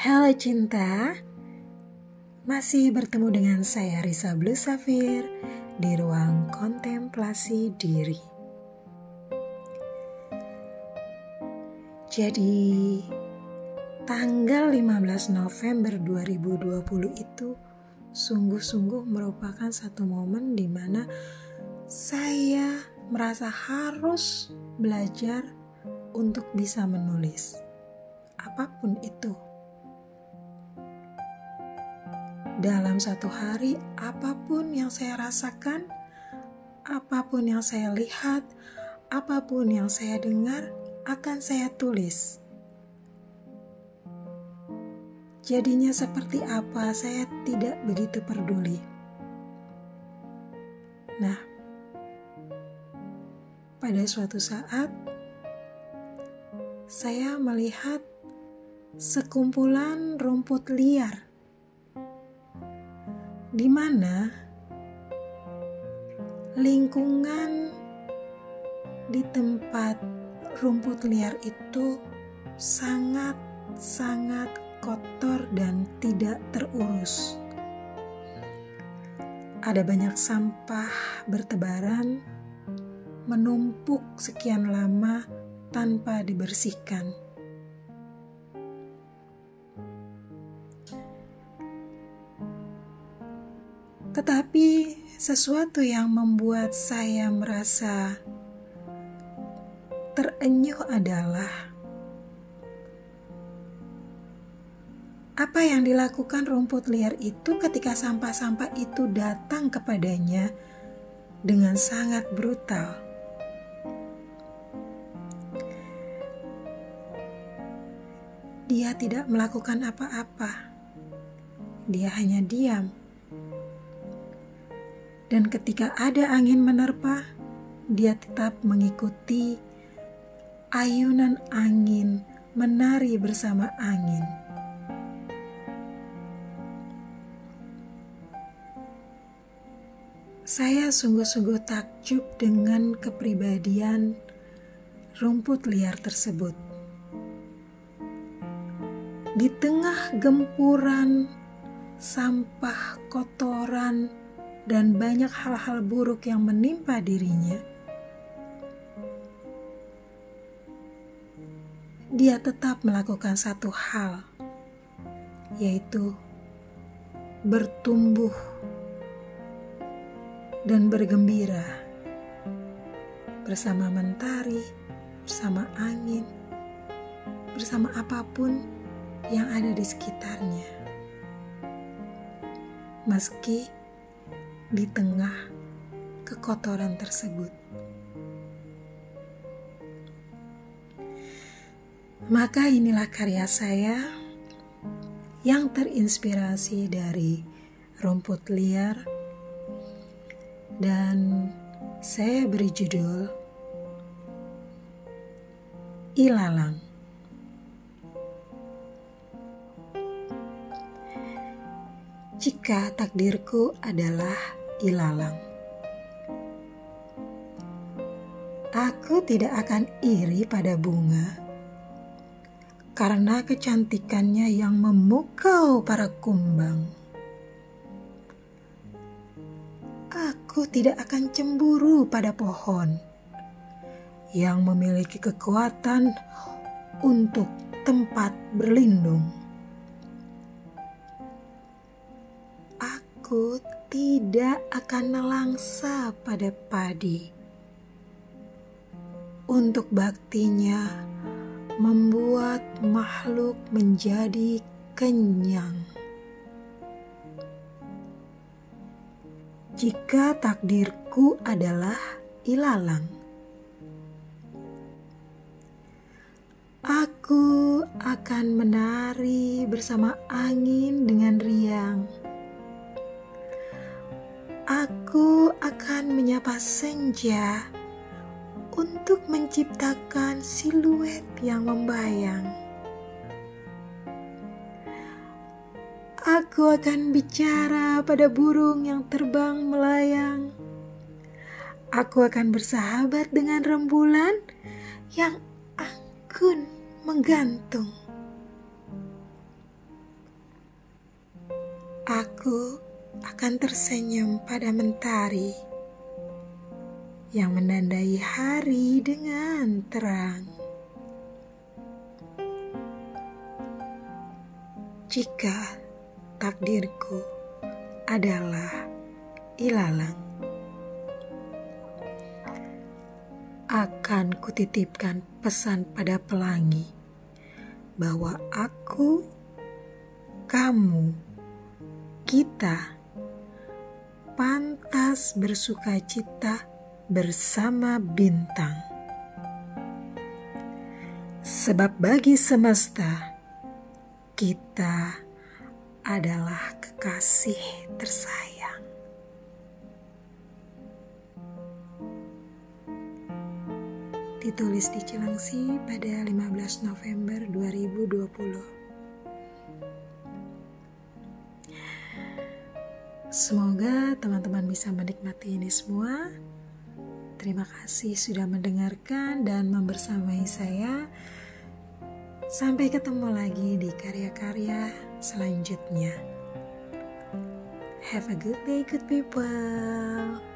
Halo cinta, masih bertemu dengan saya Risa Blue Safir di ruang kontemplasi diri. Jadi, tanggal 15 November 2020 itu sungguh-sungguh merupakan satu momen di mana saya merasa harus belajar untuk bisa menulis apa pun itu. Dalam satu hari, apa pun yang saya rasakan, apa pun yang saya lihat, apa pun yang saya dengar, akan saya tulis. Jadinya seperti apa, saya tidak begitu peduli. Nah, pada suatu saat saya melihat sekumpulan rumput liar di mana lingkungan di tempat rumput liar itu sangat-sangat kotor dan tidak terurus. Ada banyak sampah bertebaran, menumpuk sekian lama tanpa dibersihkan. Tetapi sesuatu yang membuat saya merasa terenyuh adalah apa yang dilakukan rumput liar itu ketika sampah-sampah itu datang kepadanya dengan sangat brutal. Dia tidak melakukan apa-apa. Dia hanya diam. Dan ketika ada angin menerpa, dia tetap mengikuti ayunan angin, menari bersama angin. Saya sungguh-sungguh takjub dengan kepribadian rumput liar tersebut. Di tengah gempuran sampah, kotoran, dan banyak hal-hal buruk yang menimpa dirinya, dia tetap melakukan satu hal, yaitu bertumbuh dan bergembira bersama mentari, bersama angin, bersama apa pun yang ada di sekitarnya. Meski di tengah kekotoran tersebut. Maka inilah karya saya yang terinspirasi dari rumput liar dan saya beri judul Ilalang. Jika takdirku adalah ilalang, aku tidak akan iri pada bunga karena kecantikannya yang memukau para kumbang. Aku tidak akan cemburu pada pohon yang memiliki kekuatan untuk tempat berlindung. Aku tidak akan nelangsa pada padi untuk baktinya membuat makhluk menjadi kenyang. Jika takdirku adalah ilalang, aku akan menari bersama angin dengan riang. Aku akan menyapa senja untuk menciptakan siluet yang membayang. Aku akan bicara pada burung yang terbang melayang. Aku akan bersahabat dengan rembulan yang anggun menggantung. Aku akan tersenyum pada mentari yang menandai hari dengan terang. Jika takdirku adalah ilalang, akan kutitipkan pesan pada pelangi bahwa aku, kamu, kita pantas bersuka cita bersama bintang. Sebab bagi semesta, kita adalah kekasih tersayang. Ditulis di Cilangsi pada 15 November 2020. Semoga teman-teman bisa menikmati ini semua. Terima kasih sudah mendengarkan dan membersamai saya. Sampai ketemu lagi di karya-karya selanjutnya. Have a good day, good people.